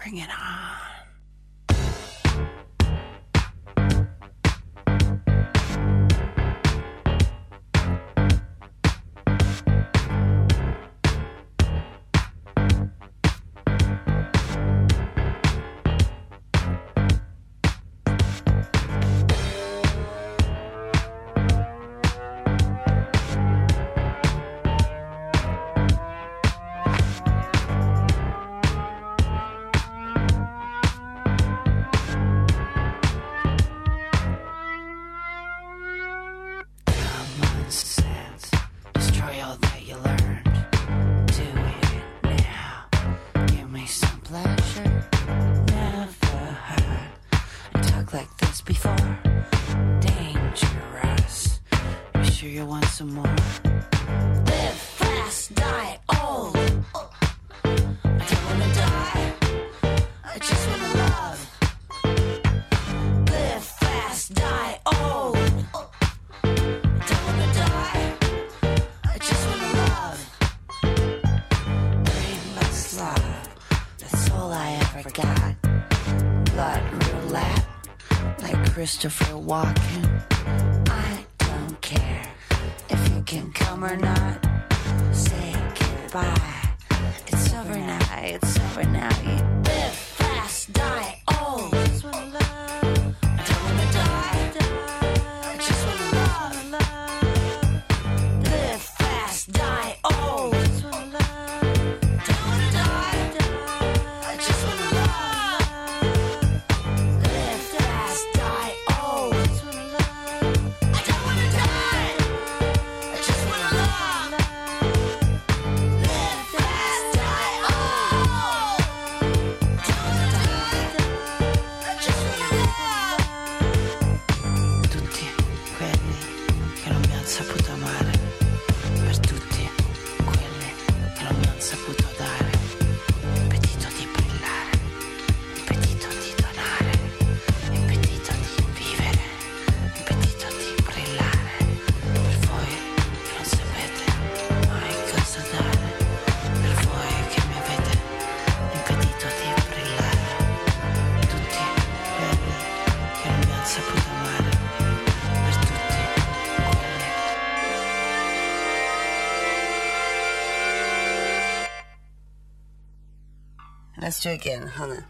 Bring it on. before. Dangerous. You sure you want some more? walking. I don't care if you can come or not. Say goodbye. It's over now, it's over now. You live fast, die Let's do it again. Hold.